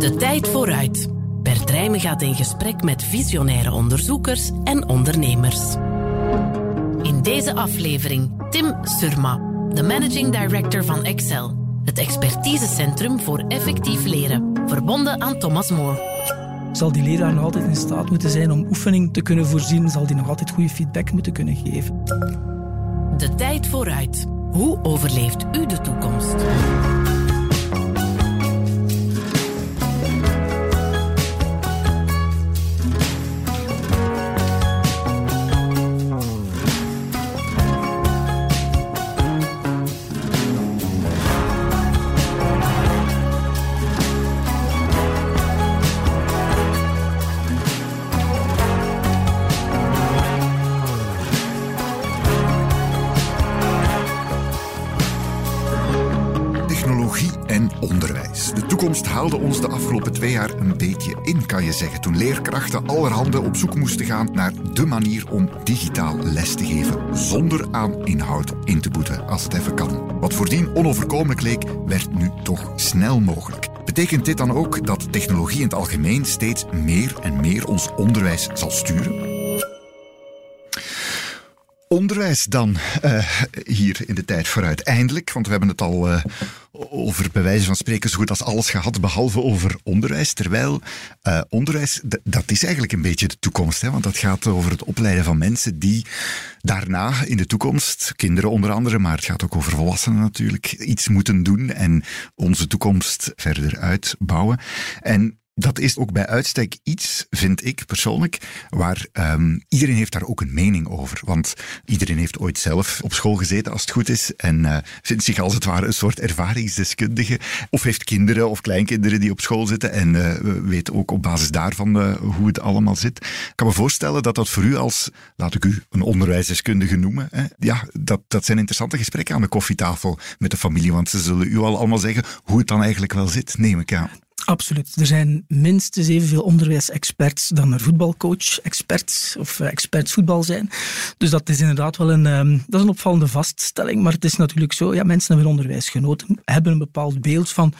De tijd vooruit. Bert Rijmen gaat in gesprek met visionaire onderzoekers en ondernemers. In deze aflevering Tim Surma, de managing director van Excel, het expertisecentrum voor effectief leren, verbonden aan Thomas More. Zal die leraar nog altijd in staat moeten zijn om oefening te kunnen voorzien? Zal die nog altijd goede feedback moeten kunnen geven? De tijd vooruit. Hoe overleeft u de toekomst? Ons de afgelopen twee jaar een beetje in, kan je zeggen. Toen leerkrachten allerhande op zoek moesten gaan naar de manier om digitaal les te geven. Zonder aan inhoud in te boeten, als het even kan. Wat voordien onoverkomelijk leek, werd nu toch snel mogelijk. Betekent dit dan ook dat technologie in het algemeen steeds meer en meer ons onderwijs zal sturen? Onderwijs dan, uh, hier in de tijd vooruit. Eindelijk, want we hebben het al uh, over bij wijze van spreken zo goed als alles gehad, behalve over onderwijs. Terwijl uh, onderwijs, dat is eigenlijk een beetje de toekomst. Hè? Want dat gaat over het opleiden van mensen die daarna in de toekomst, kinderen onder andere, maar het gaat ook over volwassenen natuurlijk, iets moeten doen en onze toekomst verder uitbouwen. En dat is ook bij uitstek iets, vind ik persoonlijk, waar um, iedereen heeft daar ook een mening over. Want iedereen heeft ooit zelf op school gezeten, als het goed is, en uh, vindt zich als het ware een soort ervaringsdeskundige. Of heeft kinderen of kleinkinderen die op school zitten en uh, weet ook op basis daarvan uh, hoe het allemaal zit. Ik kan me voorstellen dat dat voor u als, laat ik u een onderwijsdeskundige noemen, hè, ja, dat, dat zijn interessante gesprekken aan de koffietafel met de familie, want ze zullen u al allemaal zeggen hoe het dan eigenlijk wel zit, neem ik aan. Absoluut. Er zijn minstens evenveel onderwijsexperts dan er voetbalcoach-experts of experts voetbal zijn. Dus dat is inderdaad wel een, um, dat is een opvallende vaststelling. Maar het is natuurlijk zo, ja, mensen hebben onderwijs genoten, hebben een bepaald beeld van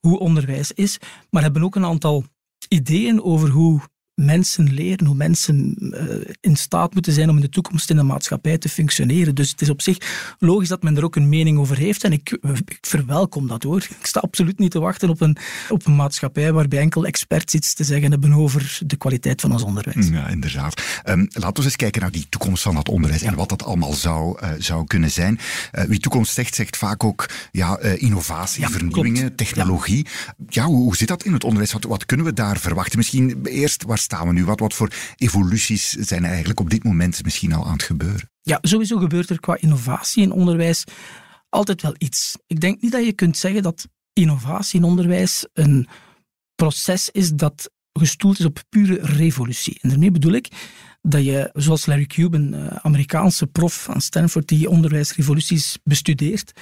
hoe onderwijs is, maar hebben ook een aantal ideeën over hoe mensen leren, hoe mensen uh, in staat moeten zijn om in de toekomst in de maatschappij te functioneren. Dus het is op zich logisch dat men er ook een mening over heeft en ik, ik verwelkom dat hoor. Ik sta absoluut niet te wachten op een, op een maatschappij waarbij enkel experts iets te zeggen hebben over de kwaliteit van ons onderwijs. Ja, inderdaad. Um, laten we eens kijken naar die toekomst van het onderwijs ja. en wat dat allemaal zou, uh, zou kunnen zijn. Uh, wie toekomst zegt, zegt vaak ook ja, innovatie, ja, vernieuwingen, klopt. technologie. Ja, hoe, hoe zit dat in het onderwijs? Wat, wat kunnen we daar verwachten? Misschien eerst, waar staan we nu? Wat, wat voor evoluties zijn er eigenlijk op dit moment misschien al aan het gebeuren? Ja, sowieso gebeurt er qua innovatie in onderwijs altijd wel iets. Ik denk niet dat je kunt zeggen dat innovatie in onderwijs een proces is dat gestoeld is op pure revolutie. En daarmee bedoel ik dat je, zoals Larry Cuban, een Amerikaanse prof aan Stanford die onderwijsrevoluties bestudeert,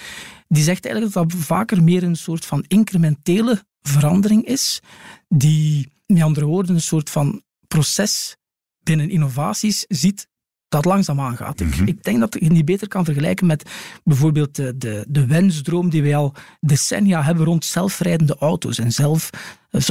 die zegt eigenlijk dat dat vaker meer een soort van incrementele verandering is, die, met andere woorden, een soort van proces binnen innovaties ziet dat langzaam aangaat. Mm -hmm. Ik denk dat je niet beter kan vergelijken met bijvoorbeeld de, de, de wensdroom die wij al decennia hebben rond zelfrijdende auto's en zelf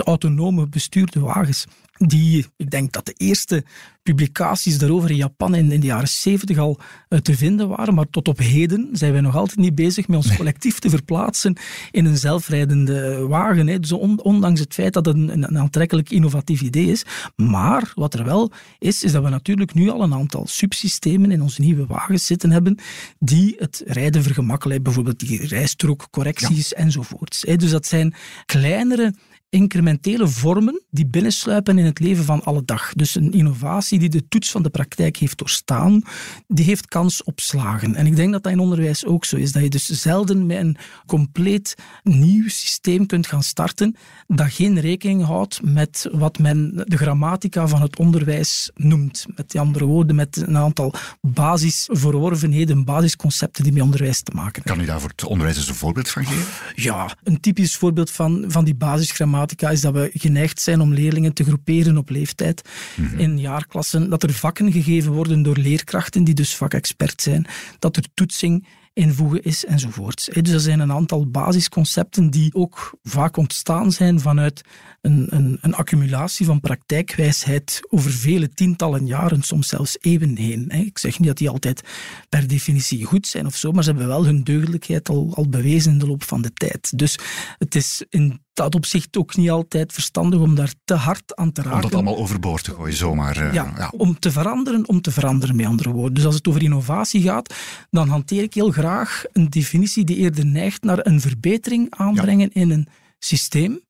autonome bestuurde wagens. Die, ik denk dat de eerste publicaties daarover in Japan in, in de jaren 70 al uh, te vinden waren, maar tot op heden zijn wij nog altijd niet bezig met ons collectief te verplaatsen in een zelfrijdende wagen. Hè. Dus on, ondanks het feit dat het een, een, aantrekkelijk innovatief idee is. Maar wat er wel is, is dat we natuurlijk nu al een aantal subsystemen in onze nieuwe wagens zitten hebben die het rijden vergemakkelijken, bijvoorbeeld die rijstrookcorrecties ja. enzovoorts. Hè. Dus dat zijn kleinere incrementele vormen die binnensluipen in het leven van alle dag. Dus een innovatie die de toets van de praktijk heeft doorstaan, die heeft kans op slagen. En ik denk dat dat in onderwijs ook zo is. Dat je dus zelden met een compleet nieuw systeem kunt gaan starten dat geen rekening houdt met wat men de grammatica van het onderwijs noemt. Met andere woorden, met een aantal basisverworvenheden, basisconcepten die met onderwijs te maken hebben. Kan u daar voor het onderwijs eens een voorbeeld van geven? Ja, een typisch voorbeeld van, van die basisgrammatica is dat we geneigd zijn om leerlingen te groeperen op leeftijd mm -hmm. in jaarklassen. Dat er vakken gegeven worden door leerkrachten die dus vakexpert zijn. Dat er toetsing invoegen is enzovoort. Dus er zijn een aantal basisconcepten die ook vaak ontstaan zijn vanuit een, een, een accumulatie van praktijkwijsheid over vele tientallen jaren, soms zelfs eeuwen heen. Ik zeg niet dat die altijd per definitie goed zijn of zo, maar ze hebben wel hun deugdelijkheid al, al bewezen in de loop van de tijd. Dus het is in dat opzicht ook niet altijd verstandig om daar te hard aan te raken. Om dat allemaal overboord te gooien, zomaar. Uh, ja, om te veranderen, om te veranderen, met andere woorden. Dus als het over innovatie gaat, dan hanteer ik heel graag een definitie die eerder neigt naar een verbetering aanbrengen in een systeem.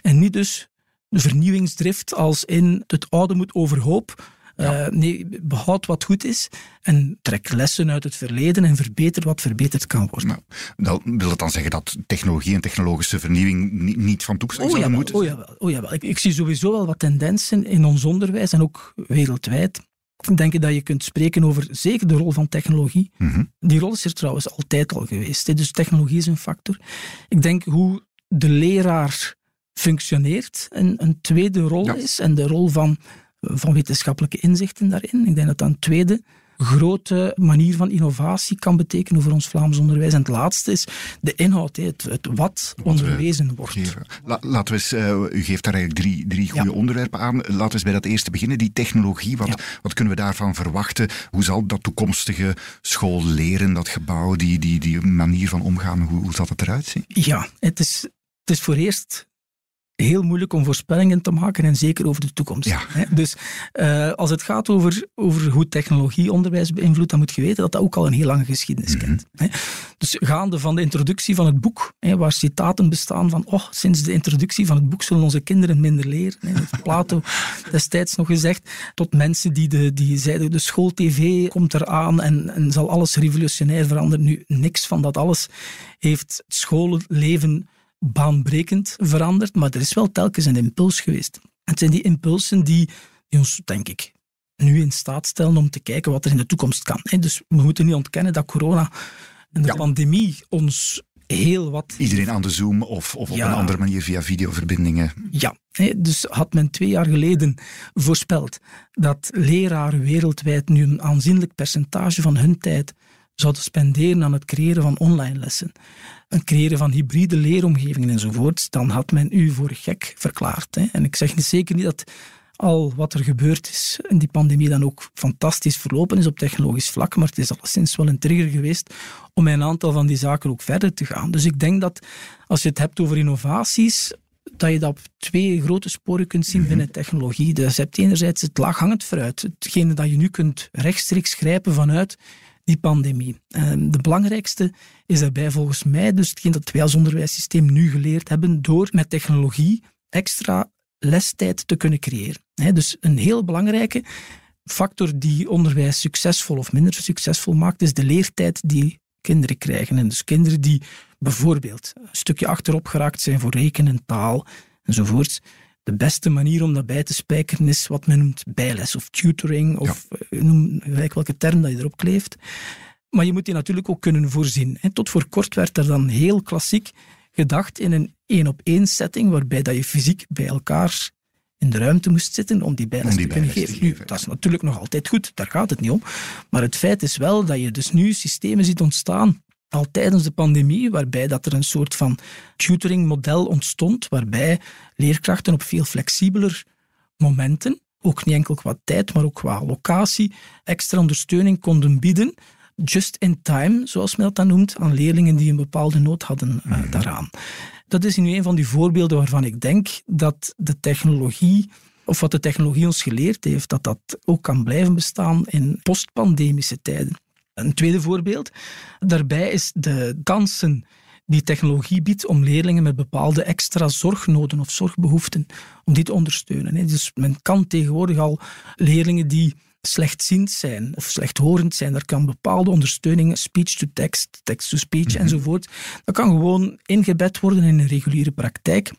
En niet dus de vernieuwingsdrift als in het oude moet overhoop ja. Uh, nee, behoud wat goed is en trek lessen uit het verleden en verbeter wat verbeterd kan worden. Nou, wil het dan zeggen dat technologie en technologische vernieuwing niet, van toepassing oh, moeten oh, jawel, oh jawel. Ik, ik zie sowieso wel wat tendensen in ons onderwijs en ook wereldwijd. Ik denk dat je kunt spreken over zeker de rol van technologie. Mhm. Die rol is er trouwens altijd al geweest. Dus technologie is een factor. Ik denk hoe de leraar functioneert een, een tweede rol is en de rol van van wetenschappelijke inzichten daarin. Ik denk dat dat een tweede grote manier van innovatie kan betekenen voor ons Vlaams onderwijs. En het laatste is de inhoud, het, het wat onderwezen wordt. laten we eens, uh, u geeft daar eigenlijk drie, drie goede onderwerpen aan. Laten we eens bij dat eerste beginnen, die technologie. Wat, wat kunnen we daarvan verwachten? Hoe zal dat toekomstige school leren, dat gebouw, die, die, die manier van omgaan, hoe, hoe zal het eruit zien? Ja, het is, het is voor eerst heel moeilijk om voorspellingen te maken en zeker over de toekomst. Ja. Dus uh, als het gaat over, over hoe technologie onderwijs beïnvloedt, dan moet je weten dat dat ook al een heel lange geschiedenis mm kent. Dus gaande van de introductie van het boek, waar citaten bestaan van oh, sinds de introductie van het boek zullen onze kinderen minder leren. Dat heeft Plato destijds nog gezegd. Tot mensen die, de, die zeiden de schooltv komt eraan en, en zal alles revolutionair veranderen. Nu, niks van dat alles heeft het schoolleven baanbrekend veranderd, maar er is wel telkens een impuls geweest. Het zijn die impulsen die, die ons, denk ik, nu in staat stellen om te kijken wat er in de toekomst kan. Dus we moeten niet ontkennen dat corona en de pandemie ons heel wat... Iedereen aan de Zoom of, of op een andere manier via videoverbindingen. Ja, dus had men twee jaar geleden voorspeld dat leraren wereldwijd nu een aanzienlijk percentage van hun tijd zouden spenderen aan het creëren van online lessen, het creëren van hybride leeromgevingen enzovoort, dan had men u voor gek verklaard. Hè. En ik zeg zeker niet dat al wat er gebeurd is in die pandemie dan ook fantastisch verlopen is op technologisch vlak, maar het is alleszins wel een trigger geweest om een aantal van die zaken ook verder te gaan. Dus ik denk dat als je het hebt over innovaties, dat je dat op twee grote sporen kunt zien mhm. binnen technologie. Dus je hebt enerzijds het laaghangend fruit, hetgene dat je nu kunt rechtstreeks grijpen vanuit die pandemie. Ehm, de belangrijkste is daarbij volgens mij dus hetgeen dat wij als onderwijssysteem nu geleerd hebben door met technologie extra lestijd te kunnen creëren. dus een heel belangrijke factor die onderwijs succesvol of minder succesvol maakt, is de leertijd die kinderen krijgen. En dus kinderen die bijvoorbeeld een stukje achterop geraakt zijn voor rekenen, taal enzovoorts, de beste manier om dat bij te spijkeren is wat men noemt bijles of tutoring, of ja. Eh, noem gelijk welke term dat je erop kleeft. Maar je moet die natuurlijk ook kunnen voorzien. tot voor kort werd er dan heel klassiek gedacht in een één-op-één setting, waarbij dat je fysiek bij elkaar in de ruimte moest zitten om die bijles te kunnen geven. Nu, dat is natuurlijk nog altijd goed, daar gaat het niet om. Maar het feit is wel dat je dus nu systemen ziet ontstaan al tijdens de pandemie, waarbij dat er een soort van tutoring-model ontstond, waarbij leerkrachten op veel flexibeler momenten, ook niet enkel qua tijd, maar ook qua locatie, extra ondersteuning konden bieden, just in time, zoals men dat dan noemt, aan leerlingen die een bepaalde nood hadden uh, daaraan. Dat is nu een van die voorbeelden waarvan ik denk dat de technologie of wat de technologie ons geleerd heeft, dat dat ook kan blijven bestaan in postpandemische tijden. Een tweede voorbeeld daarbij is de kansen die technologie biedt om leerlingen met bepaalde extra zorgnoden of zorgbehoeften, om die te ondersteunen. Dus men kan tegenwoordig al leerlingen die slechtziend zijn of slechthorend zijn, daar kan bepaalde ondersteuning, speech-to-text, text-to-speech mhm. enzovoort, dat kan gewoon ingebed worden in een reguliere praktijk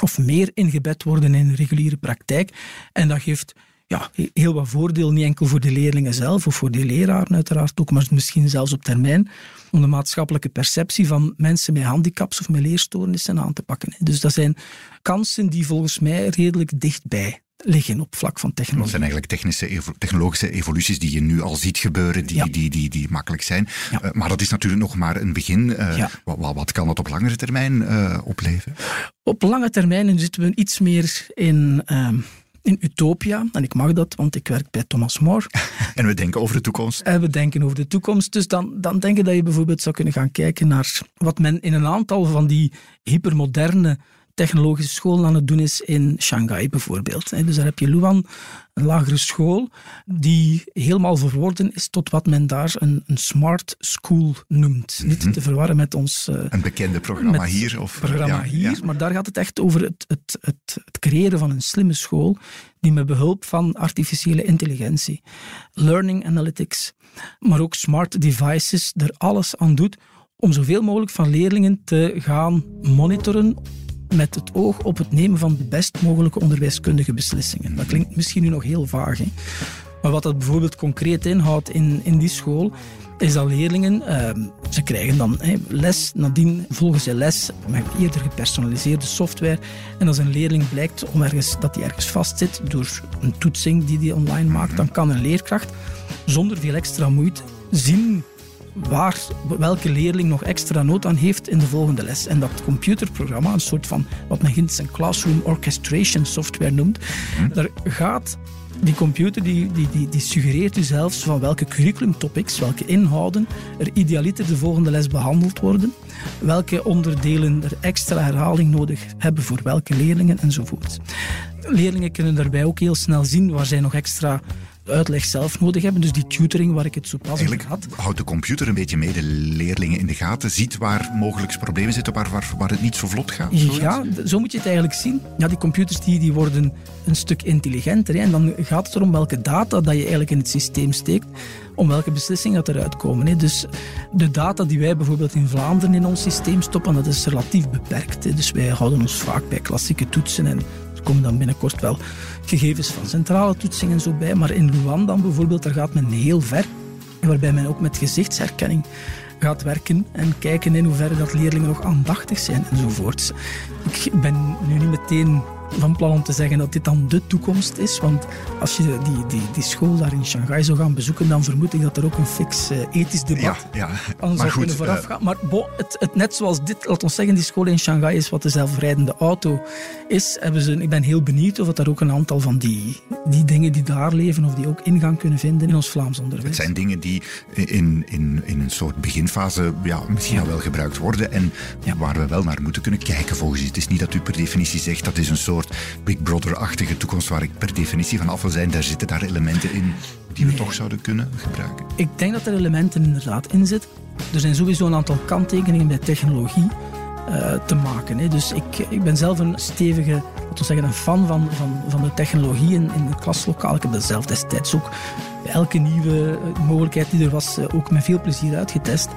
of meer ingebed worden in een reguliere praktijk. En dat geeft ja, heel wat voordeel, niet enkel voor de leerlingen zelf of voor de leraren uiteraard ook, maar misschien zelfs op termijn, om de maatschappelijke perceptie van mensen met handicaps of met leerstoornissen aan te pakken. Dus dat zijn kansen die volgens mij redelijk dichtbij liggen op vlak van Dat technologie. zijn eigenlijk technische, evo- technologische evoluties die je nu al ziet gebeuren, die, Ja. die, die, die makkelijk zijn. Ja. Eh, maar dat is natuurlijk nog maar een begin. Eh, Ja. wat, wat, wat kan dat op langere termijn eh, opleveren? Op lange termijn zitten we iets meer in, ehm, in utopia. En ik mag dat, want ik werk bij Thomas More. En we denken over de toekomst. En we denken over de toekomst. Dus dan, dan denk ik dat je bijvoorbeeld zou kunnen gaan kijken naar wat men in een aantal van die hypermoderne technologische scholen aan het doen is in Shanghai bijvoorbeeld. Dus daar heb je Luan, een lagere school, die helemaal verworden is tot wat men daar een, een smart school noemt. Niet te verwarren met ons eh, Een bekende programma hier. Of, eh, programma ja, hier, ja. maar daar gaat het echt over het, het, het, het creëren van een slimme school die met behulp van artificiële intelligentie, learning analytics, maar ook smart devices er alles aan doet om zoveel mogelijk van leerlingen te gaan monitoren met het oog op het nemen van de best mogelijke onderwijskundige beslissingen. Dat klinkt misschien nu nog heel vaag, hè? maar wat dat bijvoorbeeld concreet inhoudt in, in die school, is dat leerlingen, ehm, ze krijgen dan les, nadien volgen ze les met eerder gepersonaliseerde software. En als een leerling blijkt om ergens, dat hij ergens vastzit door een toetsing die hij online maakt, dan kan een leerkracht zonder veel extra moeite zien waar welke leerling nog extra nood aan heeft in de volgende les. En dat computerprogramma, een soort van wat men Ginds een classroom orchestration software noemt, daar gaat die computer die, die, die, die suggereert u zelfs van welke curriculumtopics, welke inhouden er idealiter de volgende les behandeld worden, welke onderdelen er extra herhaling nodig hebben voor welke leerlingen enzovoort. Leerlingen kunnen daarbij ook heel snel zien waar zij nog extra uitleg zelf nodig hebben. Dus die tutoring waar ik het zo pas over had. houdt de computer een beetje mee de leerlingen in de gaten, ziet waar mogelijk problemen zitten, waar, waar, waar het niet zo vlot gaat. zoiets. Ja, zo moet je het eigenlijk zien. Ja, die computers die, die worden een stuk intelligenter. Hè. En dan gaat het erom welke data dat je eigenlijk in het systeem steekt, om welke beslissingen dat eruit komen. Hè. Dus de data die wij bijvoorbeeld in Vlaanderen in ons systeem stoppen, dat is relatief beperkt. Hè. Dus wij houden ons vaak bij klassieke toetsen en er komen dan binnenkort wel gegevens van centrale toetsingen en zo bij. Maar in Luan dan bijvoorbeeld, daar gaat men heel ver. Waarbij men ook met gezichtsherkenning gaat werken en kijken in hoeverre dat leerlingen nog aandachtig zijn enzovoorts. Ik ben nu niet meteen van plan om te zeggen dat dit dan de toekomst is, want als je die, die, die school daar in Shanghai zou gaan bezoeken, dan vermoed ik dat er ook een fix eh, ethisch debat Ja, ja. aan zou kunnen eh, voorafgaan. Maar bon, het, het, net zoals dit, laat ons zeggen, die school in Shanghai is wat de zelfrijdende auto is. Hebben ze, ik ben heel benieuwd of het daar ook een aantal van die, die dingen die daar leven, of die ook ingang kunnen vinden in ons Vlaams onderwijs. Het zijn dingen die in, in, in een soort beginfase ja, misschien Ja. al wel gebruikt worden en Ja. waar we wel naar moeten kunnen kijken volgens u. Het is niet dat u per definitie zegt dat is een soort Big Brother-achtige toekomst waar ik per definitie van af wil zijn. Daar zitten daar elementen in die we toch zouden kunnen gebruiken. Ik denk dat er elementen inderdaad in zitten. Er zijn sowieso een aantal kanttekeningen bij technologie eh, te maken. Hè. Dus ik, ik ben zelf een stevige, laten zeggen, een fan van, van, van de technologie in, in het klaslokaal. Ik heb dat zelf destijds ook elke nieuwe eh, mogelijkheid die er was, eh, ook met veel plezier uitgetest.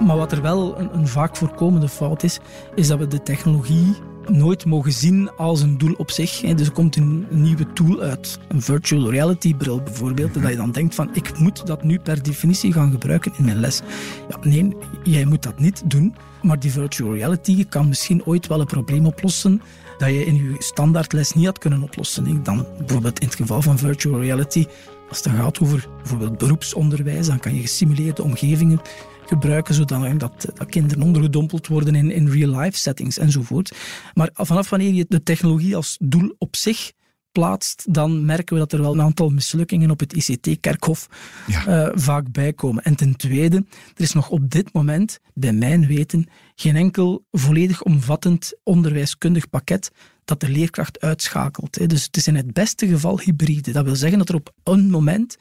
Maar wat er wel een, een vaak voorkomende fout is, is dat we de technologie nooit mogen zien als een doel op zich. Dus er komt een nieuwe tool uit, een virtual reality bril bijvoorbeeld, en dat je dan denkt van ik moet dat nu per definitie gaan gebruiken in mijn les. Ja, nee, jij moet dat niet doen, maar die virtual reality kan misschien ooit wel een probleem oplossen dat je in je standaardles niet had kunnen oplossen. Dan bijvoorbeeld in het geval van virtual reality, als het dan gaat over bijvoorbeeld beroepsonderwijs, dan kan je gesimuleerde omgevingen gebruiken, zodat dat, dat kinderen ondergedompeld worden in, in real-life settings enzovoort. Maar vanaf wanneer je de technologie als doel op zich plaatst, dan merken we dat er wel een aantal mislukkingen op het ICT-kerkhof Ja. eh, vaak bijkomen. En ten tweede, er is nog op dit moment, bij mijn weten, geen enkel volledig omvattend onderwijskundig pakket dat de leerkracht uitschakelt. Dus het is in het beste geval hybride. Dat wil zeggen dat er op een moment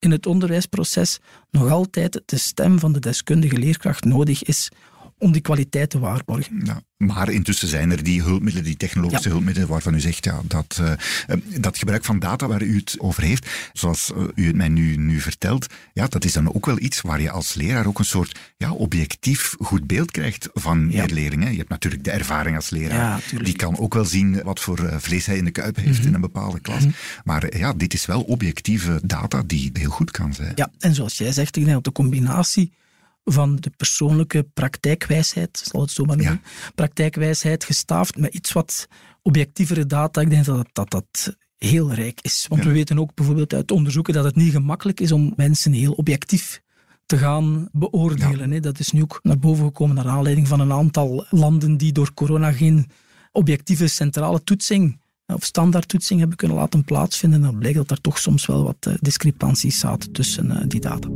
in het onderwijsproces nog altijd de stem van de deskundige leerkracht nodig is om die kwaliteit te waarborgen. Ja, maar intussen zijn er die hulpmiddelen, die technologische Ja. hulpmiddelen, waarvan u zegt ja, dat, eh, dat gebruik van data waar u het over heeft, zoals eh, u het mij nu, nu vertelt, ja, dat is dan ook wel iets waar je als leraar ook een soort ja, objectief goed beeld krijgt van Ja. je leerlingen. Je hebt natuurlijk de ervaring als leraar. Mhm. die kan ook wel zien wat voor vlees hij in de kuip heeft in een bepaalde klas. Maar eh, ja, dit is wel objectieve data die heel goed kan zijn. Ja, en zoals jij zegt, dat de combinatie van de persoonlijke praktijkwijsheid, zal het zo maar noemen, praktijkwijsheid gestaafd met iets wat objectievere data, ik denk dat dat, dat, dat heel rijk is. Want we weten ook bijvoorbeeld uit onderzoeken dat het niet gemakkelijk is om mensen heel objectief te gaan beoordelen. Dat is nu ook naar boven gekomen naar aanleiding van een aantal landen die door corona geen objectieve centrale toetsing of standaardtoetsing hebben kunnen laten plaatsvinden. Dan blijkt dat er toch soms wel wat eh, discrepanties zaten tussen eh, die data.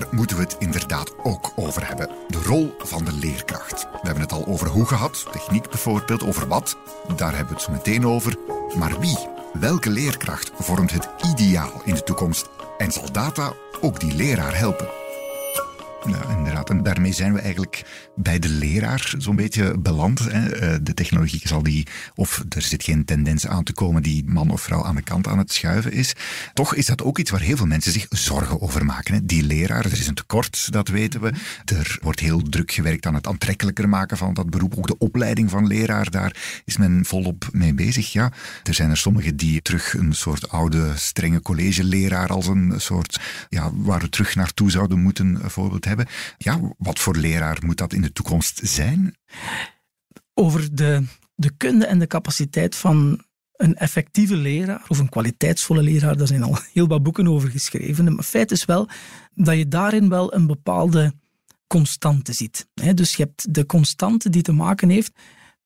Daar moeten we het inderdaad ook over hebben. De rol van de leerkracht. We hebben het al over hoe gehad, techniek bijvoorbeeld, over wat. Daar hebben we het meteen over. Maar wie, welke leerkracht vormt het ideaal in de toekomst? En zal data ook die leraar helpen? Ja, inderdaad. En daarmee zijn we eigenlijk bij de leraar zo'n beetje beland. Hè. Eh, de technologie zal die, of er zit geen tendens aan te komen die man of vrouw aan de kant aan het schuiven is. Toch is dat ook iets waar heel veel mensen zich zorgen over maken. Hè. Die leraar, er is een tekort, dat weten we. Er wordt heel druk gewerkt aan het aantrekkelijker maken van dat beroep. Ook de opleiding van leraar, daar is men volop mee bezig. Ja, er zijn er sommigen die terug een soort oude, strenge collegeleraar als een soort, ja, waar we terug naartoe zouden moeten, voorbeeld hebben ja, wat voor leraar moet dat in de toekomst zijn? Over de, de kunde en de capaciteit van een effectieve leraar of een kwaliteitsvolle leraar, daar zijn al heel wat boeken over geschreven. Maar feit is wel dat je daarin wel een bepaalde constante ziet. Dus je hebt de constante die te maken heeft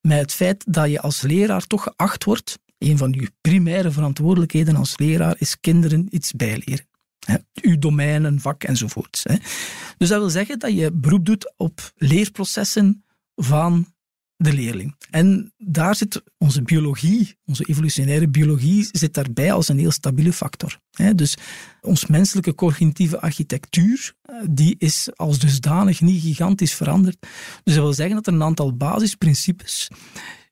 met het feit dat je als leraar toch geacht wordt. Een van je primaire verantwoordelijkheden als leraar is kinderen iets bijleren. Uw domein, een vak enzovoort. Dus dat wil zeggen dat je beroep doet op leerprocessen van de leerling. En daar zit onze biologie, onze evolutionaire biologie, zit daarbij als een heel stabiele factor. Dus ons menselijke cognitieve architectuur, eh, die is als dusdanig niet gigantisch veranderd. Dus dat wil zeggen dat er een aantal basisprincipes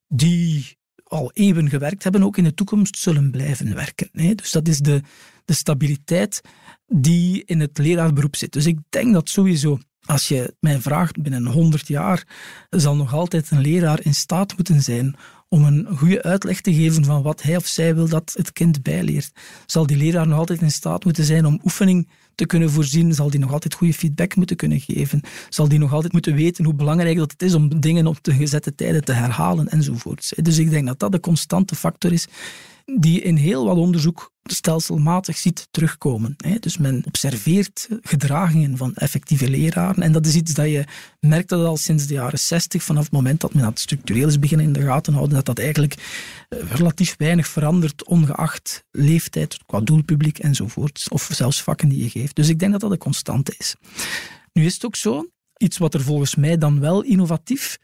die al eeuwen gewerkt hebben, ook in de toekomst zullen blijven werken. Dus dat is de, de stabiliteit die in het leraarberoep zit. Dus ik denk dat sowieso, als je mij vraagt, binnen 100 jaar zal nog altijd een leraar in staat moeten zijn om een goede uitleg te geven van wat hij of zij wil dat het kind bijleert. Zal die leraar nog altijd in staat moeten zijn om oefening te kunnen voorzien? Zal die nog altijd goede feedback moeten kunnen geven? Zal die nog altijd moeten weten hoe belangrijk dat het is om dingen op de gezette tijden te herhalen enzovoorts? Dus ik denk dat dat de constante factor is die in heel wat onderzoek stelselmatig ziet terugkomen. Dus men observeert gedragingen van effectieve leraren en dat is iets dat je merkt dat al sinds de jaren 60, vanaf het moment dat men dat structureel is beginnen in de gaten houden, dat dat eigenlijk eh, relatief weinig verandert, ongeacht leeftijd, qua doelpubliek enzovoort, of zelfs vakken die je geeft. Dus ik denk dat dat een constante is. Nu is het ook zo, iets wat er volgens mij dan wel innovatief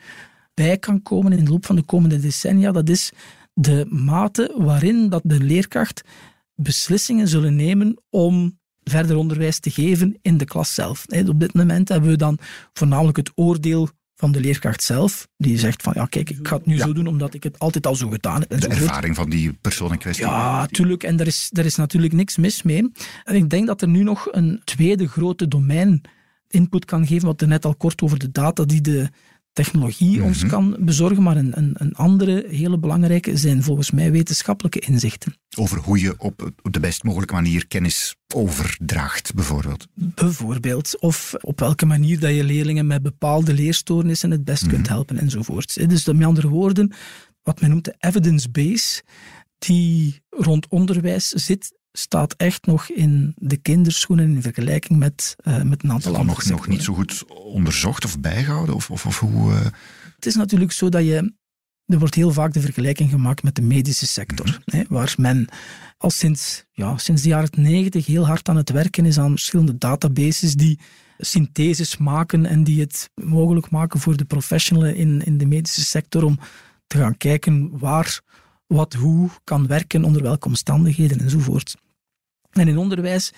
bij kan komen in de loop van de komende decennia, dat is de mate waarin dat de leerkracht beslissingen zullen nemen om verder onderwijs te geven in de klas zelf. Op dit moment hebben we dan voornamelijk het oordeel van de leerkracht zelf, die zegt van ja, kijk, ik ga het nu zo doen omdat ik het altijd al zo gedaan heb. de ervaring van die persoon in kwestie. Ja, natuurlijk. En daar is, daar is natuurlijk niks mis mee. En ik denk dat er nu nog een tweede grote domein input kan geven, wat er net al kort over de data die de technologie ons mhm. kan bezorgen, maar een, een, een, andere hele belangrijke zijn volgens mij wetenschappelijke inzichten. Over hoe je op de best mogelijke manier kennis overdraagt, bijvoorbeeld. Bijvoorbeeld. Of op welke manier dat je leerlingen met bepaalde leerstoornissen het best kunt mhm. helpen enzovoort. Dus met andere woorden, wat men noemt de evidence base, die rond onderwijs zit, staat echt nog in de kinderschoenen in vergelijking met, uh, met een aantal andere nog, nog niet zo goed onderzocht of bijgehouden? Of, of, of hoe, uh... Het is natuurlijk zo dat je... Er wordt heel vaak de vergelijking gemaakt met de medische sector, mhm. hè, waar men al sinds, ja, sinds de jaren 90 heel hard aan het werken is aan verschillende databases die syntheses maken en die het mogelijk maken voor de professionalen in, in de medische sector om te gaan kijken waar wat hoe kan werken, onder welke omstandigheden enzovoort. En in onderwijs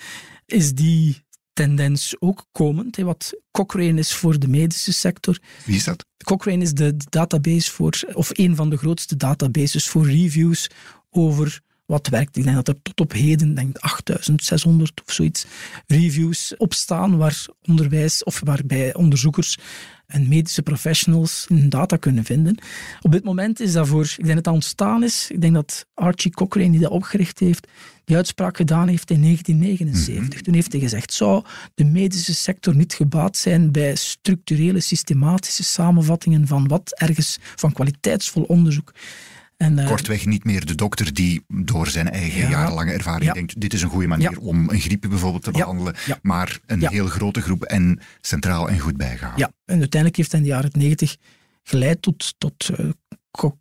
is die tendens ook komend. Wat Cochrane is voor de medische sector. Wie is dat? Cochrane is de database voor, of een van de grootste databases voor reviews over wat werkt. Ik denk dat er tot op heden denk 8600 of zoiets reviews op staan waar onderwijs of waarbij onderzoekers en medische professionals hun data kunnen vinden. Op dit moment is dat voor, ik denk dat dat ontstaan is, ik denk dat Archie Cochrane, die dat opgericht heeft, die uitspraak gedaan heeft in 1979. Mhm. Toen heeft hij gezegd, zou de medische sector niet gebaat zijn bij structurele, systematische samenvattingen van wat ergens van kwaliteitsvol onderzoek en, uh, Kortweg niet meer de dokter die door zijn eigen jarenlange ervaring denkt: dit is een goede manier om een griep bijvoorbeeld te behandelen, maar een heel grote groep en centraal en goed bijgaan. Ja, en uiteindelijk heeft hij in de jaren 90 geleid tot, tot uh,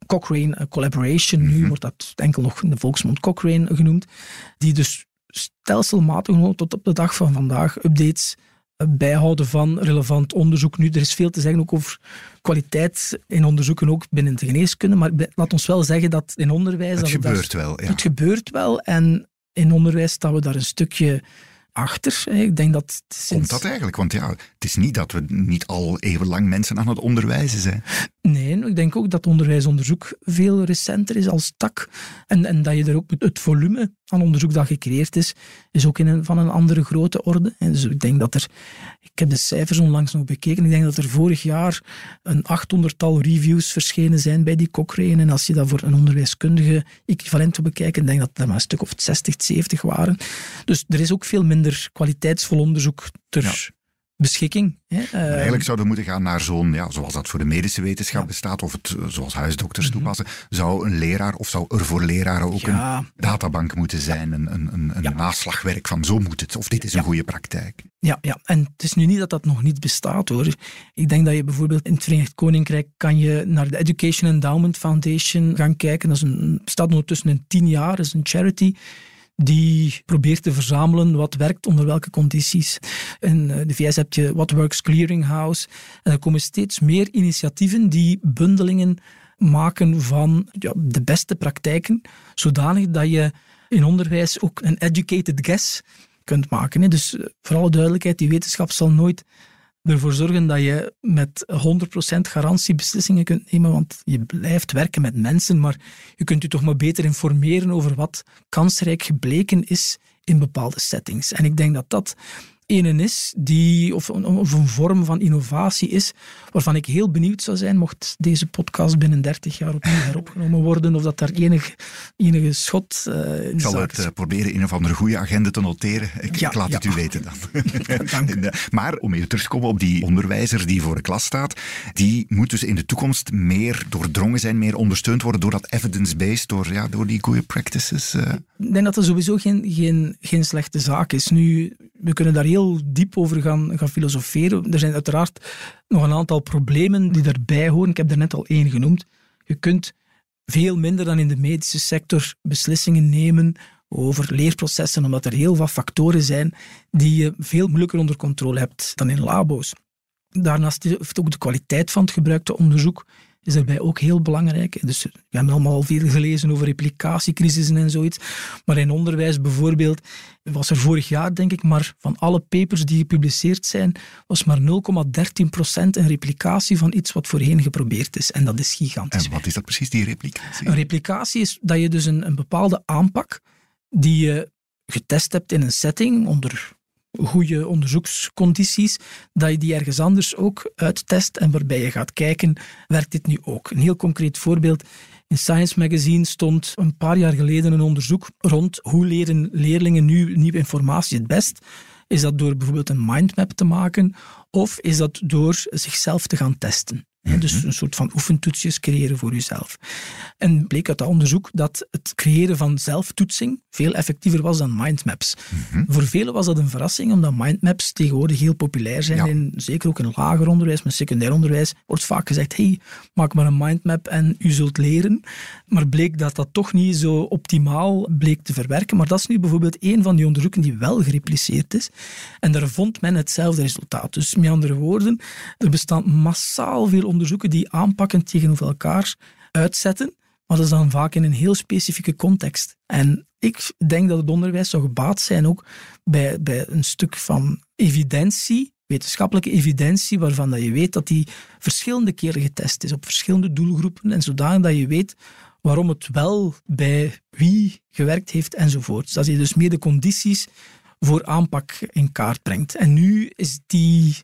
Cochrane Collaboration. Nu mhm. wordt dat enkel nog in de volksmond Cochrane genoemd, die dus stelselmatig tot op de dag van vandaag updates bijhouden van relevant onderzoek. Nu, er is veel te zeggen ook over kwaliteit in onderzoeken, ook binnen de geneeskunde. Maar laat ons wel zeggen dat in onderwijs... Het gebeurt wel, ja. Het gebeurt wel. En in onderwijs staan we daar een stukje achter. Ik denk dat sinds... Komt dat eigenlijk? Want ja, het is niet dat we niet al eeuwenlang mensen aan het onderwijzen zijn. Nee, ik denk ook dat onderwijsonderzoek veel recenter is als tak. En, en dat je er ook het volume aan onderzoek dat gecreëerd is, is ook in van een andere grote orde. En dus ik denk dat er, ik heb de cijfers onlangs nog bekeken, ik denk dat er vorig jaar een achthonderdtal reviews verschenen zijn bij die Cochrane. En als je dat voor een onderwijskundige equivalent wil bekijken, denk dat er maar een stuk of 60, 70 waren. Dus er is ook veel minder kwaliteitsvol onderzoek ter beschikking. Hè. eigenlijk zouden we moeten gaan naar zo'n, ja, zoals dat voor de medische wetenschap bestaat, of het eh, zoals huisdokters mhm. toepassen, zou een leraar of zou er voor leraren ook een databank moeten zijn, een, een, een, een naslagwerk van zo moet het, of dit is een goede praktijk. Ja, ja, en het is nu niet dat dat nog niet bestaat hoor. Ik denk dat je bijvoorbeeld in het Verenigd Koninkrijk kan je naar de Education Endowment Foundation gaan kijken. Dat is een, bestaat ondertussen in tien jaar, dat is een charity die probeert te verzamelen wat werkt onder welke condities. In eh, de VS heb je What Works Clearinghouse. En er komen steeds meer initiatieven die bundelingen maken van ja, de beste praktijken, zodanig dat je in onderwijs ook een educated guess kunt maken. Dus eh, voor alle duidelijkheid, die wetenschap zal nooit ervoor zorgen dat je met 100% garantie beslissingen kunt nemen, want je blijft werken met mensen, maar je kunt je toch maar beter informeren over wat kansrijk gebleken is in bepaalde settings. En ik denk dat dat ene is, die, of, of, een vorm van innovatie is, waarvan ik heel benieuwd zou zijn, mocht deze podcast binnen 30 jaar opnieuw heropgenomen worden, of dat daar enige, enige schot uh, in Ik zal het uh, proberen in een of andere goede agenda te noteren. Ik, ik laat het u weten dan. Dank. maar om even terug te komen op die onderwijzer die voor de klas staat, die moet dus in de toekomst meer doordrongen zijn, meer ondersteund worden door dat evidence-based, door, ja, door die goede practices. Uh. Ik denk dat dat sowieso geen, geen, geen slechte zaak is. Nu, we kunnen daar heel diep over gaan, gaan filosoferen. Er zijn uiteraard nog een aantal problemen die daarbij horen. Ik heb er net al één genoemd. Je kunt veel minder dan in de medische sector beslissingen nemen over leerprocessen, omdat er heel wat factoren zijn die je veel moeilijker onder controle hebt dan in labo's. Daarnaast heeft ook de kwaliteit van het gebruikte onderzoek is daarbij ook heel belangrijk. Dus we hebben allemaal al veel gelezen over replicatiecrisissen en zoiets. Maar in onderwijs bijvoorbeeld was er vorig jaar, denk ik, maar van alle papers die gepubliceerd zijn, was maar 0,13% een replicatie van iets wat voorheen geprobeerd is. En dat is gigantisch. En wat is dat precies, die replicatie? Een replicatie is dat je dus een, een bepaalde aanpak die je getest hebt in een setting onder goede onderzoekscondities, dat je die ergens anders ook uittest en waarbij je gaat kijken, werkt dit nu ook? Een heel concreet voorbeeld. In Science Magazine stond een paar jaar geleden een onderzoek rond hoe leren leerlingen nu nieuwe informatie het best. Is dat door bijvoorbeeld een mindmap te maken of is dat door zichzelf te gaan testen? Dus mhm. een soort van oefentoetsjes creëren voor jezelf. En bleek uit dat onderzoek dat het creëren van zelftoetsing veel effectiever was dan mindmaps. Mhm. Voor velen was dat een verrassing, omdat mindmaps tegenwoordig heel populair zijn. In, zeker ook in lager onderwijs, maar secundair onderwijs wordt vaak gezegd: hey, maak maar een mindmap en u zult leren. Maar bleek dat dat toch niet zo optimaal bleek te verwerken. Maar dat is nu bijvoorbeeld een van die onderzoeken die wel gerepliceerd is. En daar vond men hetzelfde resultaat. Dus met andere woorden, er bestaan massaal veel onderzoeken die aanpakken tegenover elkaar uitzetten, maar dat is dan vaak in een heel specifieke context. En ik denk dat het onderwijs zou gebaat zijn ook bij, bij een stuk van evidentie, wetenschappelijke evidentie, waarvan dat je weet dat die verschillende keren getest is op verschillende doelgroepen en zodanig dat je weet waarom het wel bij wie gewerkt heeft enzovoort. Dat je dus meer de condities voor aanpak in kaart brengt. En nu is die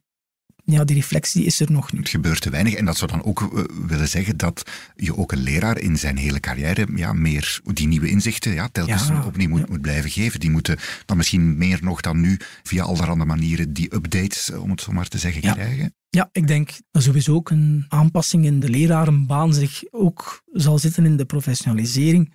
ja, die reflectie is er nog niet. Het gebeurt te weinig. En dat zou dan ook uh, willen zeggen dat je ook een leraar in zijn hele carrière ja, meer die nieuwe inzichten ja, telkens ja, opnieuw moet, moet, blijven geven. Die moeten dan misschien meer nog dan nu via allerhande manieren die updates, eh, om het zo maar te zeggen, krijgen. Ja, ik denk dat sowieso ook een aanpassing in de lerarenbaan zich ook zal zitten in de professionalisering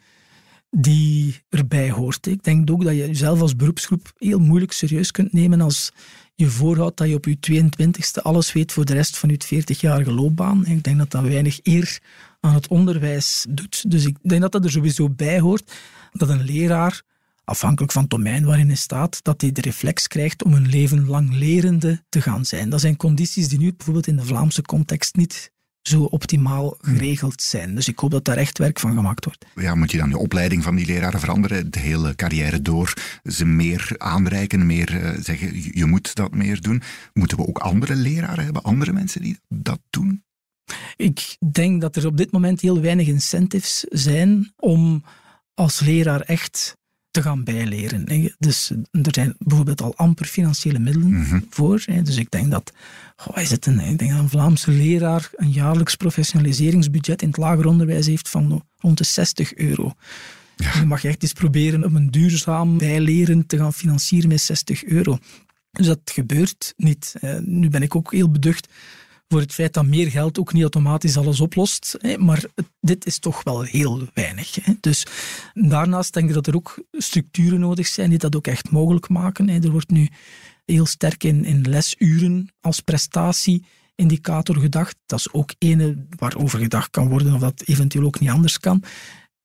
die erbij hoort. Ik denk ook dat je jezelf als beroepsgroep heel moeilijk serieus kunt nemen als je voorhoudt dat je op je 22e alles weet voor de rest van je 40-jarige loopbaan. Ik denk dat dat weinig eer aan het onderwijs doet. Dus ik denk dat dat er sowieso bij hoort dat een leraar, afhankelijk van het domein waarin hij staat, dat hij de reflex krijgt om een leven lang lerende te gaan zijn. Dat zijn condities die nu bijvoorbeeld in de Vlaamse context niet zo optimaal geregeld zijn. Dus ik hoop dat daar echt werk van gemaakt wordt. Ja, moet je dan de opleiding van die leraren veranderen, de hele carrière door, ze meer aanreiken, meer uh, zeggen, je moet dat meer doen? Moeten we ook andere leraren hebben, andere mensen die dat doen? Ik denk dat er op dit moment heel weinig incentives zijn om als leraar echt te gaan bijleren. Dus er zijn bijvoorbeeld al amper financiële middelen mhm. voor. Dus ik denk dat, oh, is het een, ik denk dat een Vlaamse leraar een jaarlijks professionaliseringsbudget in het lager onderwijs heeft van rond de 60 euro. Ja. Je mag echt eens proberen om een duurzaam bijleren te gaan financieren met 60 euro. Dus dat gebeurt niet. Nu ben ik ook heel beducht voor het feit dat meer geld ook niet automatisch alles oplost. Maar dit is toch wel heel weinig. Dus daarnaast denk ik dat er ook structuren nodig zijn die dat ook echt mogelijk maken. Er wordt nu heel sterk in, in lesuren als prestatieindicator gedacht. Dat is ook ene waarover gedacht kan worden of dat eventueel ook niet anders kan.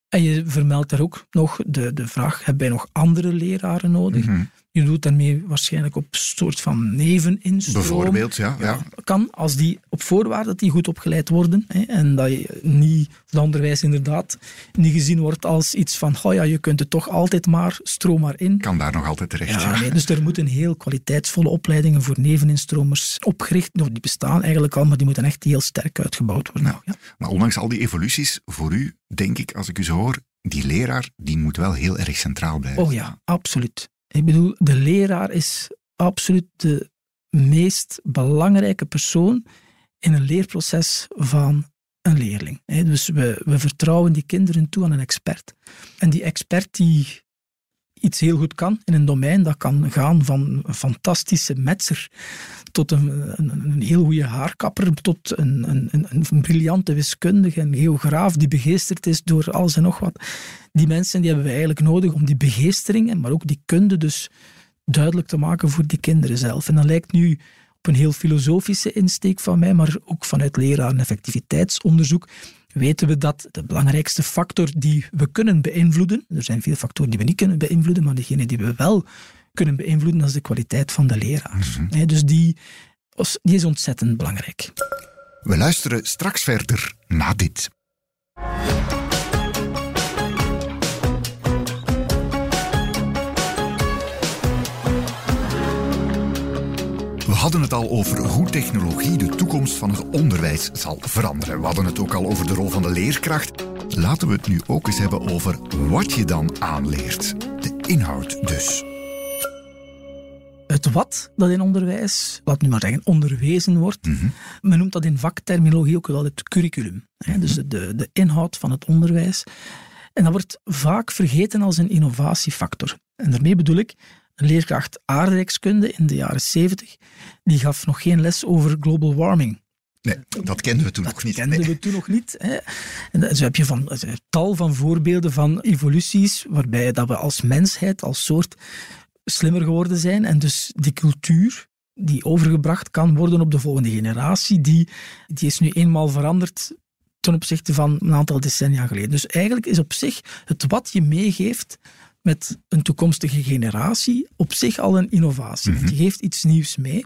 En je vermeldt daar ook nog de, de vraag, hebben wij nog andere leraren nodig? Mhm. Je doet daarmee waarschijnlijk op een soort van neveninstroom. Bijvoorbeeld, ja, ja. Kan, als die op voorwaarde dat die goed opgeleid worden hè, en dat je niet, het onderwijs inderdaad niet gezien wordt als iets van, oh ja, je kunt het toch altijd maar, stroom maar in. Kan daar nog altijd terecht, ja. Nee, dus er moeten heel kwaliteitsvolle opleidingen voor neveninstromers opgericht, nou, die bestaan eigenlijk al, maar die moeten echt heel sterk uitgebouwd worden. Ja. Maar ondanks al die evoluties, voor u, denk ik, als ik u zo hoor, die leraar, die moet wel heel erg centraal blijven. Oh ja, absoluut. Ik bedoel, de leraar is absoluut de meest belangrijke persoon in een leerproces van een leerling. Dus we, we vertrouwen die kinderen toe aan een expert. En die expert die iets heel goed kan in een domein, dat kan gaan van een fantastische metser tot een, een, een heel goede haarkapper, tot een, een, een, briljante wiskundige, een geograaf die begeesterd is door alles en nog wat. Die mensen die hebben we eigenlijk nodig om die begeesteringen, maar ook die kunde dus duidelijk te maken voor die kinderen zelf. En dat lijkt nu op een heel filosofische insteek van mij, maar ook vanuit leraar- en effectiviteitsonderzoek weten we dat de belangrijkste factor die we kunnen beïnvloeden, er zijn veel factoren die we niet kunnen beïnvloeden, maar degene die we wel kunnen beïnvloeden, dat is de kwaliteit van de leraar. Mhm. Dus die, die is ontzettend belangrijk. We luisteren straks verder na dit. We hadden het al over hoe technologie de toekomst van het onderwijs zal veranderen. We hadden het ook al over de rol van de leerkracht. Laten we het nu ook eens hebben over wat je dan aanleert. De inhoud dus. Het wat dat in onderwijs, wat nu maar zeggen, onderwezen wordt, mm men noemt dat in vakterminologie ook wel het curriculum. Hè? Dus de, de inhoud van het onderwijs. En dat wordt vaak vergeten als een innovatiefactor. En daarmee bedoel ik, leerkracht aardrijkskunde in de jaren 70, die gaf nog geen les over global warming. Nee, dat kenden we toen nog niet. Dat kenden we toen nog niet. Hè. En zo heb je van, tal van voorbeelden van evoluties waarbij dat we als mensheid, als soort, slimmer geworden zijn. En dus die cultuur die overgebracht kan worden op de volgende generatie, die, die is nu eenmaal veranderd ten opzichte van een aantal decennia geleden. Dus eigenlijk is op zich het wat je meegeeft met een toekomstige generatie op zich al een innovatie. Je mhm. geeft iets nieuws mee.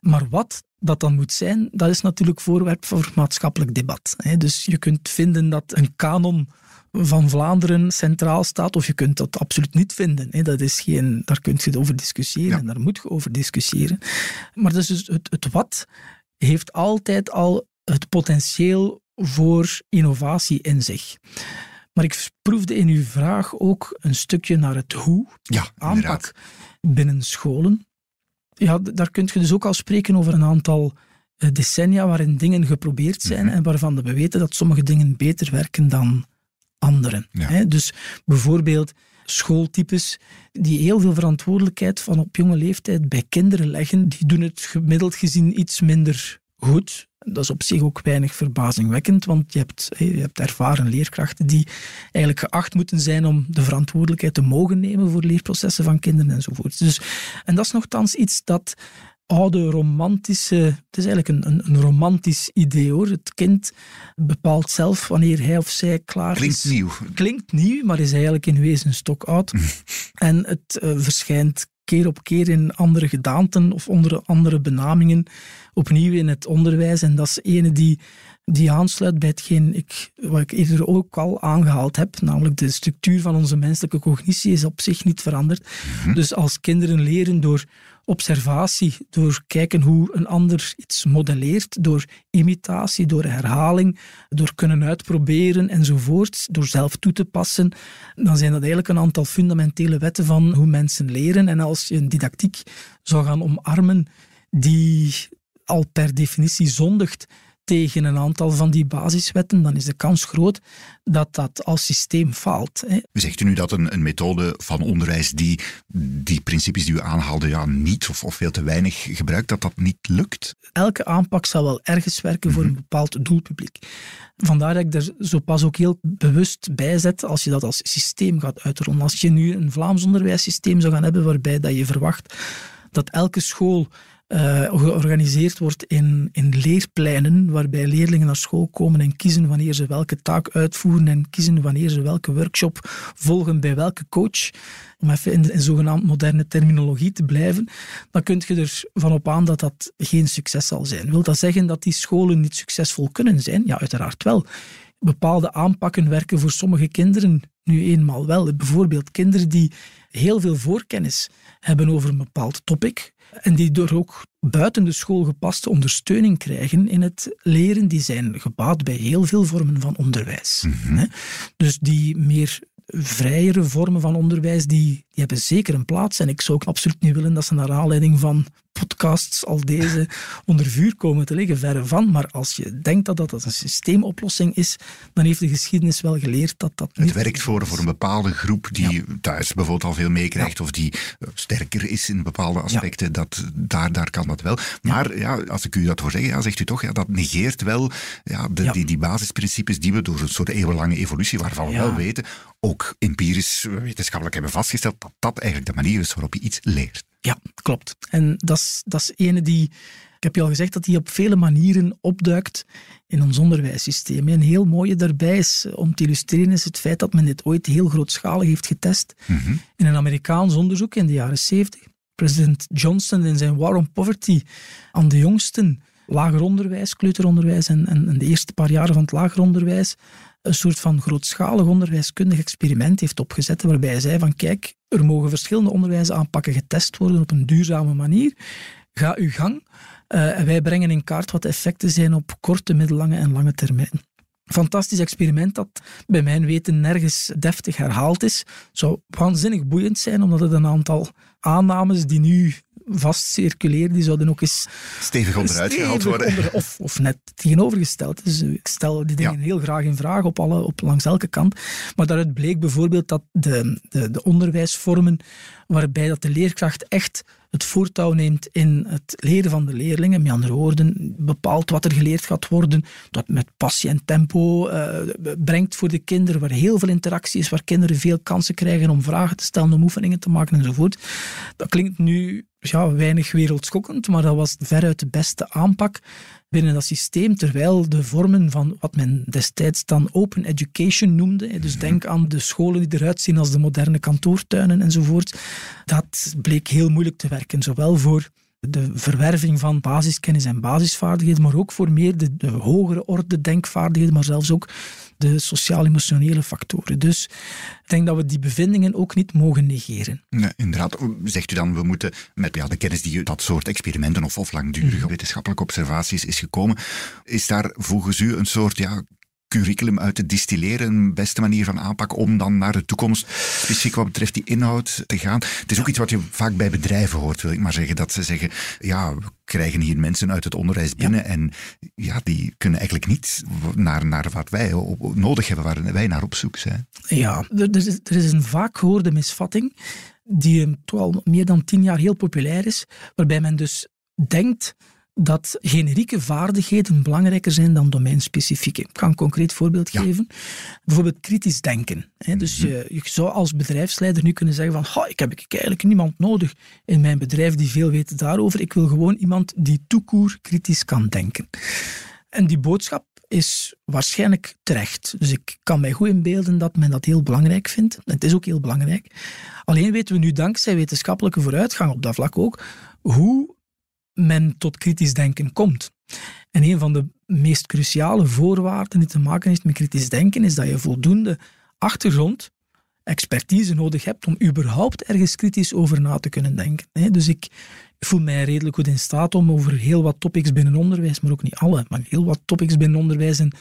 Maar wat dat dan moet zijn, dat is natuurlijk voorwerp voor maatschappelijk debat. Dus je kunt vinden dat een kanon van Vlaanderen centraal staat, of je kunt dat absoluut niet vinden. Dat is geen, daar kun je over discussiëren, en daar moet je over discussiëren. Maar dus het, het wat heeft altijd al het potentieel voor innovatie in zich. Maar ik proefde in uw vraag ook een stukje naar het hoe, ja, aanpak binnen scholen. Ja, daar kun je dus ook al spreken over een aantal eh, decennia waarin dingen geprobeerd zijn mhm. en waarvan we weten dat sommige dingen beter werken dan anderen. Dus bijvoorbeeld schooltypes die heel veel verantwoordelijkheid van op jonge leeftijd bij kinderen leggen, die doen het gemiddeld gezien iets minder goed. Dat is op zich ook weinig verbazingwekkend, want je hebt, je hebt ervaren leerkrachten die eigenlijk geacht moeten zijn om de verantwoordelijkheid te mogen nemen voor leerprocessen van kinderen enzovoort. Dus, en dat is nogthans iets dat oude romantische. Het is eigenlijk een, een, een, romantisch idee hoor. Het kind bepaalt zelf wanneer hij of zij klaar Klinkt is. Klinkt nieuw. Klinkt nieuw, maar is eigenlijk in wezen stok oud. en het uh, verschijnt keer op keer in andere gedaanten of onder andere benamingen opnieuw in het onderwijs. En dat is ene die, die aansluit bij hetgeen ik, wat ik eerder ook al aangehaald heb, namelijk de structuur van onze menselijke cognitie is op zich niet veranderd. Mhm. Dus als kinderen leren door observatie, door kijken hoe een ander iets modelleert, door imitatie, door herhaling, door kunnen uitproberen enzovoort, door zelf toe te passen, dan zijn dat eigenlijk een aantal fundamentele wetten van hoe mensen leren. En als je een didactiek zou gaan omarmen die al per definitie zondigt tegen een aantal van die basiswetten, dan is de kans groot dat dat als systeem faalt. Hè. Zegt u nu dat een, een methode van onderwijs die die principes die u aanhaalde ja, niet of, of veel te weinig gebruikt, dat dat niet lukt? Elke aanpak zal wel ergens werken voor een mhm. bepaald doelpubliek. Vandaar dat ik er zo pas ook heel bewust bij zet als je dat als systeem gaat uitrollen. Als je nu een Vlaams onderwijssysteem zou gaan hebben waarbij dat je verwacht dat elke school uh, georganiseerd wordt in, in leerpleinen, waarbij leerlingen naar school komen en kiezen wanneer ze welke taak uitvoeren en kiezen wanneer ze welke workshop volgen bij welke coach, om even in, in zogenaamd moderne terminologie te blijven, dan kun je ervan op aan dat dat geen succes zal zijn. Wil dat zeggen dat die scholen niet succesvol kunnen zijn? Ja, uiteraard wel. Bepaalde aanpakken werken voor sommige kinderen nu eenmaal wel. Bijvoorbeeld kinderen die heel veel voorkennis hebben over een bepaald topic, en die door ook buiten de school gepaste ondersteuning krijgen in het leren, die zijn gebaat bij heel veel vormen van onderwijs. Mhm. Dus die meer vrijere vormen van onderwijs, die, die hebben zeker een plaats. En ik zou ook absoluut niet willen dat ze naar aanleiding van podcasts al deze onder vuur komen te liggen, verre van. Maar als je denkt dat dat een systeemoplossing is, dan heeft de geschiedenis wel geleerd dat dat niet... Het werkt voor, voor een bepaalde groep die thuis bijvoorbeeld al veel meekrijgt, of die eh, sterker is in bepaalde aspecten, dat, daar, daar kan dat wel. Maar ja, als ik u dat hoor zeggen, ja, zegt u toch, ja, dat negeert wel ja, de, Die, die basisprincipes die we door een soort eeuwenlange evolutie, waarvan we wel weten, ook empirisch wetenschappelijk hebben vastgesteld, dat dat eigenlijk de manier is waarop je iets leert. Ja, klopt. En dat is, dat is ene die, ik heb je al gezegd, dat die op vele manieren opduikt in ons onderwijssysteem. En heel mooie daarbij is, om te illustreren, is het feit dat men dit ooit heel grootschalig heeft getest. Mhm. In een Amerikaans onderzoek in de jaren 70. President Johnson in zijn War on Poverty aan de jongsten lager onderwijs, kleuteronderwijs en, en, en de eerste paar jaren van het lager onderwijs een soort van grootschalig onderwijskundig experiment heeft opgezet, waarbij hij zei van kijk, er mogen verschillende onderwijsaanpakken getest worden op een duurzame manier. Ga uw gang. Uh, wij brengen in kaart wat de effecten zijn op korte, middellange en lange termijn. Fantastisch experiment dat bij mijn weten nergens deftig herhaald is. Zou waanzinnig boeiend zijn, omdat het een aantal aannames die nu vast circuleren, die zouden ook eens... Stevig onderuit gehaald worden. of, of net tegenovergesteld. Dus ik stel die dingen heel graag in vraag op, alle, op langs elke kant. Maar daaruit bleek bijvoorbeeld dat de, de, de onderwijsvormen waarbij dat de leerkracht echt het voortouw neemt in het leren van de leerlingen. Met andere woorden, bepaalt wat er geleerd gaat worden, dat met passie en tempo uh, brengt voor de kinderen, waar heel veel interactie is, waar kinderen veel kansen krijgen om vragen te stellen, om oefeningen te maken enzovoort. Dat klinkt nu ja, weinig wereldschokkend, maar dat was veruit de beste aanpak binnen dat systeem, terwijl de vormen van wat men destijds dan open education noemde, dus denk aan de scholen die eruit zien als de moderne kantoortuinen enzovoort, dat bleek heel moeilijk te werken, zowel voor de verwerving van basiskennis en basisvaardigheden, maar ook voor meer de, de hogere orde denkvaardigheden, maar zelfs ook de sociaal-emotionele factoren. Dus ik denk dat we die bevindingen ook niet mogen negeren. Nee, inderdaad. Zegt u dan, we moeten met ja, de kennis die dat soort experimenten of, of langdurige mhm. wetenschappelijke observaties is gekomen, is daar volgens u een soort ja, curriculum uit te distilleren, een beste manier van aanpak om dan naar de toekomst, specifiek wat betreft die inhoud, te gaan. Het is ook iets wat je vaak bij bedrijven hoort, wil ik maar zeggen, dat ze zeggen, ja, we krijgen hier mensen uit het onderwijs binnen en ja, die kunnen eigenlijk niet naar, naar wat wij nodig hebben, waar wij naar op zoek zijn. Ja, er is, er is een vaak gehoorde misvatting die toch al meer dan tien jaar heel populair is, waarbij men dus denkt dat generieke vaardigheden belangrijker zijn dan domeinspecifieke. Ik ga een concreet voorbeeld geven. Bijvoorbeeld kritisch denken. Dus mhm. je, je, zou als bedrijfsleider nu kunnen zeggen van ik heb eigenlijk niemand nodig in mijn bedrijf die veel weet daarover. Ik wil gewoon iemand die toekoer kritisch kan denken. En die boodschap is waarschijnlijk terecht. Dus ik kan mij goed inbeelden dat men dat heel belangrijk vindt. Het is ook heel belangrijk. Alleen weten we nu dankzij wetenschappelijke vooruitgang op dat vlak ook hoe men tot kritisch denken komt. En een van de meest cruciale voorwaarden die te maken heeft met kritisch denken is dat je voldoende achtergrond, expertise nodig hebt om überhaupt ergens kritisch over na te kunnen denken. Dus ik voel mij redelijk goed in staat om over heel wat topics binnen onderwijs, maar ook niet alle, maar heel wat topics binnen onderwijs een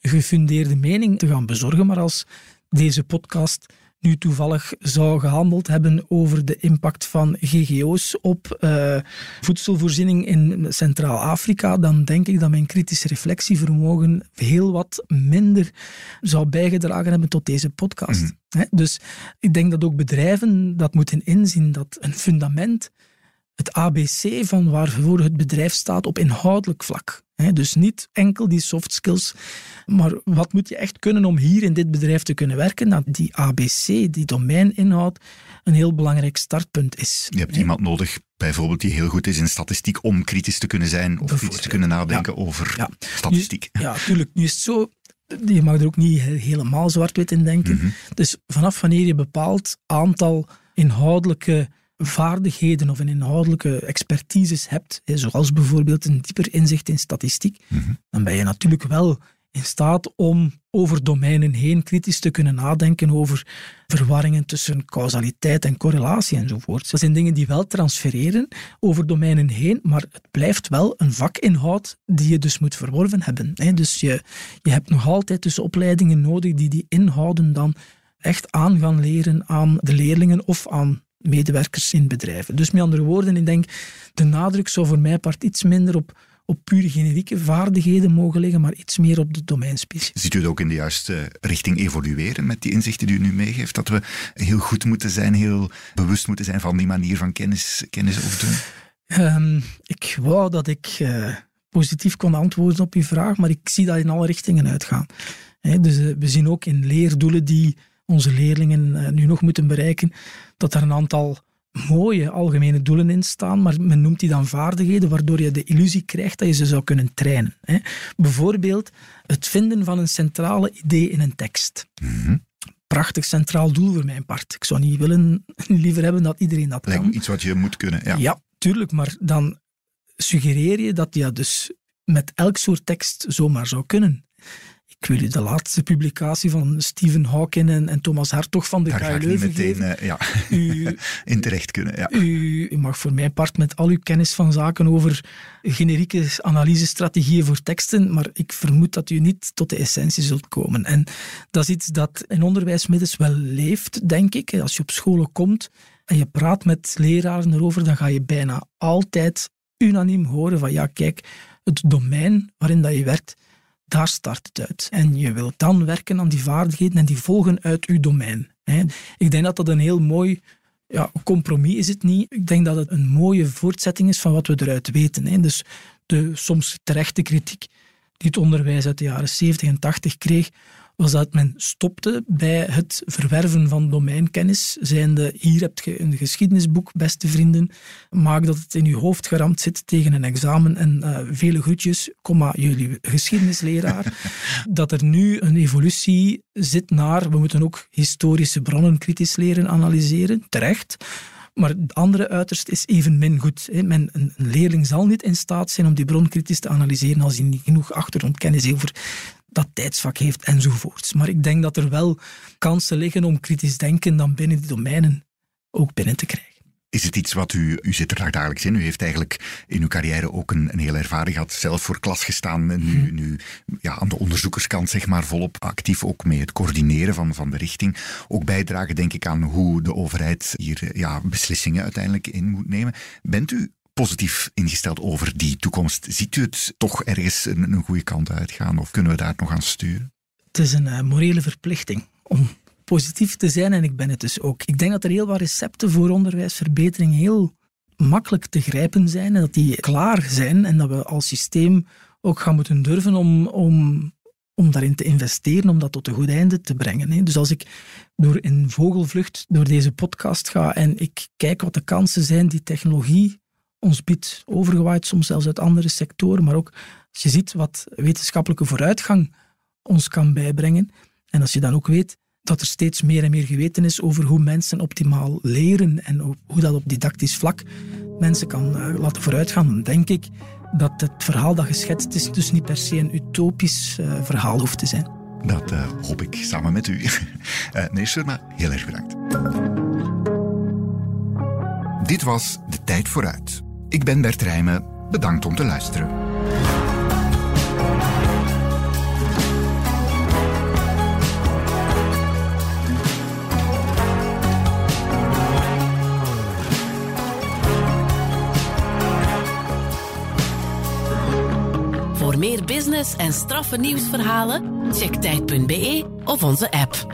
gefundeerde mening te gaan bezorgen. Maar als deze podcast nu toevallig zou gehandeld hebben over de impact van GGO's op uh, voedselvoorziening in Centraal-Afrika, dan denk ik dat mijn kritische reflectievermogen heel wat minder zou bijgedragen hebben tot deze podcast. Mhm. Dus ik denk dat ook bedrijven dat moeten inzien, dat een fundament het ABC van waarvoor het bedrijf staat op inhoudelijk vlak. Dus niet enkel die soft skills, maar wat moet je echt kunnen om hier in dit bedrijf te kunnen werken? Dat die ABC, die domeininhoud, een heel belangrijk startpunt is. Je hebt iemand nodig, bijvoorbeeld, die heel goed is in statistiek, om kritisch te kunnen zijn of kritisch te kunnen nadenken over ja. statistiek. ja, natuurlijk. Nu is het zo, je mag er ook niet helemaal zwart-wit in denken. Mhm. Dus vanaf wanneer je bepaald aantal inhoudelijke vaardigheden of een inhoudelijke expertises hebt, zoals bijvoorbeeld een dieper inzicht in statistiek, mhm. dan ben je natuurlijk wel in staat om over domeinen heen kritisch te kunnen nadenken over verwarringen tussen causaliteit en correlatie enzovoort. Dat zijn dingen die wel transfereren over domeinen heen, maar het blijft wel een vakinhoud die je dus moet verworven hebben. Dus je, je hebt nog altijd dus opleidingen nodig die die inhouden dan echt aan gaan leren aan de leerlingen of aan medewerkers in bedrijven. Dus met andere woorden, ik denk, de nadruk zou voor mij part iets minder op, op pure generieke vaardigheden mogen liggen, maar iets meer op de domeinspecifiek. Ziet u het ook in de juiste richting evolueren met die inzichten die u nu meegeeft? Dat we heel goed moeten zijn, heel bewust moeten zijn van die manier van kennis, kennis opdoen? Um, ik wou dat ik uh, positief kon antwoorden op uw vraag, maar ik zie dat in alle richtingen uitgaan. dus uh, we zien ook in leerdoelen die onze leerlingen uh, nu nog moeten bereiken, dat er een aantal mooie algemene doelen in staan, maar men noemt die dan vaardigheden, waardoor je de illusie krijgt dat je ze zou kunnen trainen. Hè. Bijvoorbeeld het vinden van een centrale idee in een tekst. Mhm. Prachtig centraal doel voor mijn part. Ik zou niet willen, liever hebben dat iedereen dat Lijkt kan. Iets wat je moet kunnen, ja. Ja, tuurlijk, maar dan suggereer je dat je dus met elk soort tekst zomaar zou kunnen ik wil u de laatste publicatie van Stephen Hawking en, en Thomas Hartog van de KU Leuven meteen, uh, ja. u, in terecht kunnen. Ja. U, u, mag voor mijn part met al uw kennis van zaken over generieke analysestrategieën voor teksten, maar ik vermoed dat u niet tot de essentie zult komen. En dat is iets dat in onderwijsmiddels wel leeft, denk ik. Als je op scholen komt en je praat met leraren erover, dan ga je bijna altijd unaniem horen van ja, kijk, het domein waarin dat je werkt, daar start het uit. En je wilt dan werken aan die vaardigheden en die volgen uit je domein. Ik denk dat dat een heel mooi ja, compromis is het niet. Ik denk dat het een mooie voortzetting is van wat we eruit weten. Dus de soms terechte kritiek die het onderwijs uit de jaren 70 en 80 kreeg, was dat men stopte bij het verwerven van domeinkennis. Zijnde, hier heb je een geschiedenisboek, beste vrienden. Maak dat het in je hoofd geramd zit tegen een examen en uh, vele groetjes, komma, jullie geschiedenisleraar. dat er nu een evolutie zit naar, we moeten ook historische bronnen kritisch leren analyseren, terecht. Maar het andere uiterst is evenmin goed. Men, een leerling zal niet in staat zijn om die bron kritisch te analyseren als hij niet genoeg achtergrondkennis heeft over dat tijdsvak heeft enzovoorts. Maar ik denk dat er wel kansen liggen om kritisch denken dan binnen die domeinen ook binnen te krijgen. Is het iets wat u, u zit er dagelijks in, u heeft eigenlijk in uw carrière ook een, een hele ervaring gehad, zelf voor klas gestaan en nu, mhm. nu ja, aan de onderzoekerskant zeg maar volop actief ook mee het coördineren van, van de richting. Ook bijdragen denk ik aan hoe de overheid hier ja, beslissingen uiteindelijk in moet nemen. Bent u positief ingesteld over die toekomst? Ziet u het toch ergens een, een goede kant uitgaan of kunnen we daar nog aan sturen? Het is een uh, morele verplichting om positief te zijn en ik ben het dus ook. Ik denk dat er heel wat recepten voor onderwijsverbetering heel makkelijk te grijpen zijn en dat die klaar zijn en dat we als systeem ook gaan moeten durven om, om, om daarin te investeren, om dat tot een goed einde te brengen. Dus als ik door in vogelvlucht door deze podcast ga en ik kijk wat de kansen zijn die technologie ons biedt, overgewaaid soms zelfs uit andere sectoren, maar ook als je ziet wat wetenschappelijke vooruitgang ons kan bijbrengen, en als je dan ook weet dat er steeds meer en meer geweten is over hoe mensen optimaal leren en hoe dat op didactisch vlak mensen kan eh, laten vooruitgaan, dan denk ik dat het verhaal dat geschetst is dus niet per se een utopisch uh, verhaal hoeft te zijn. Dat uh, hoop ik samen met u. uh, nee, Surma, heel erg bedankt. Dit was De Tijd Vooruit. Ik ben Bert Rijmen. Bedankt om te luisteren. Voor meer business en straffe nieuwsverhalen, check tijd.be of onze app.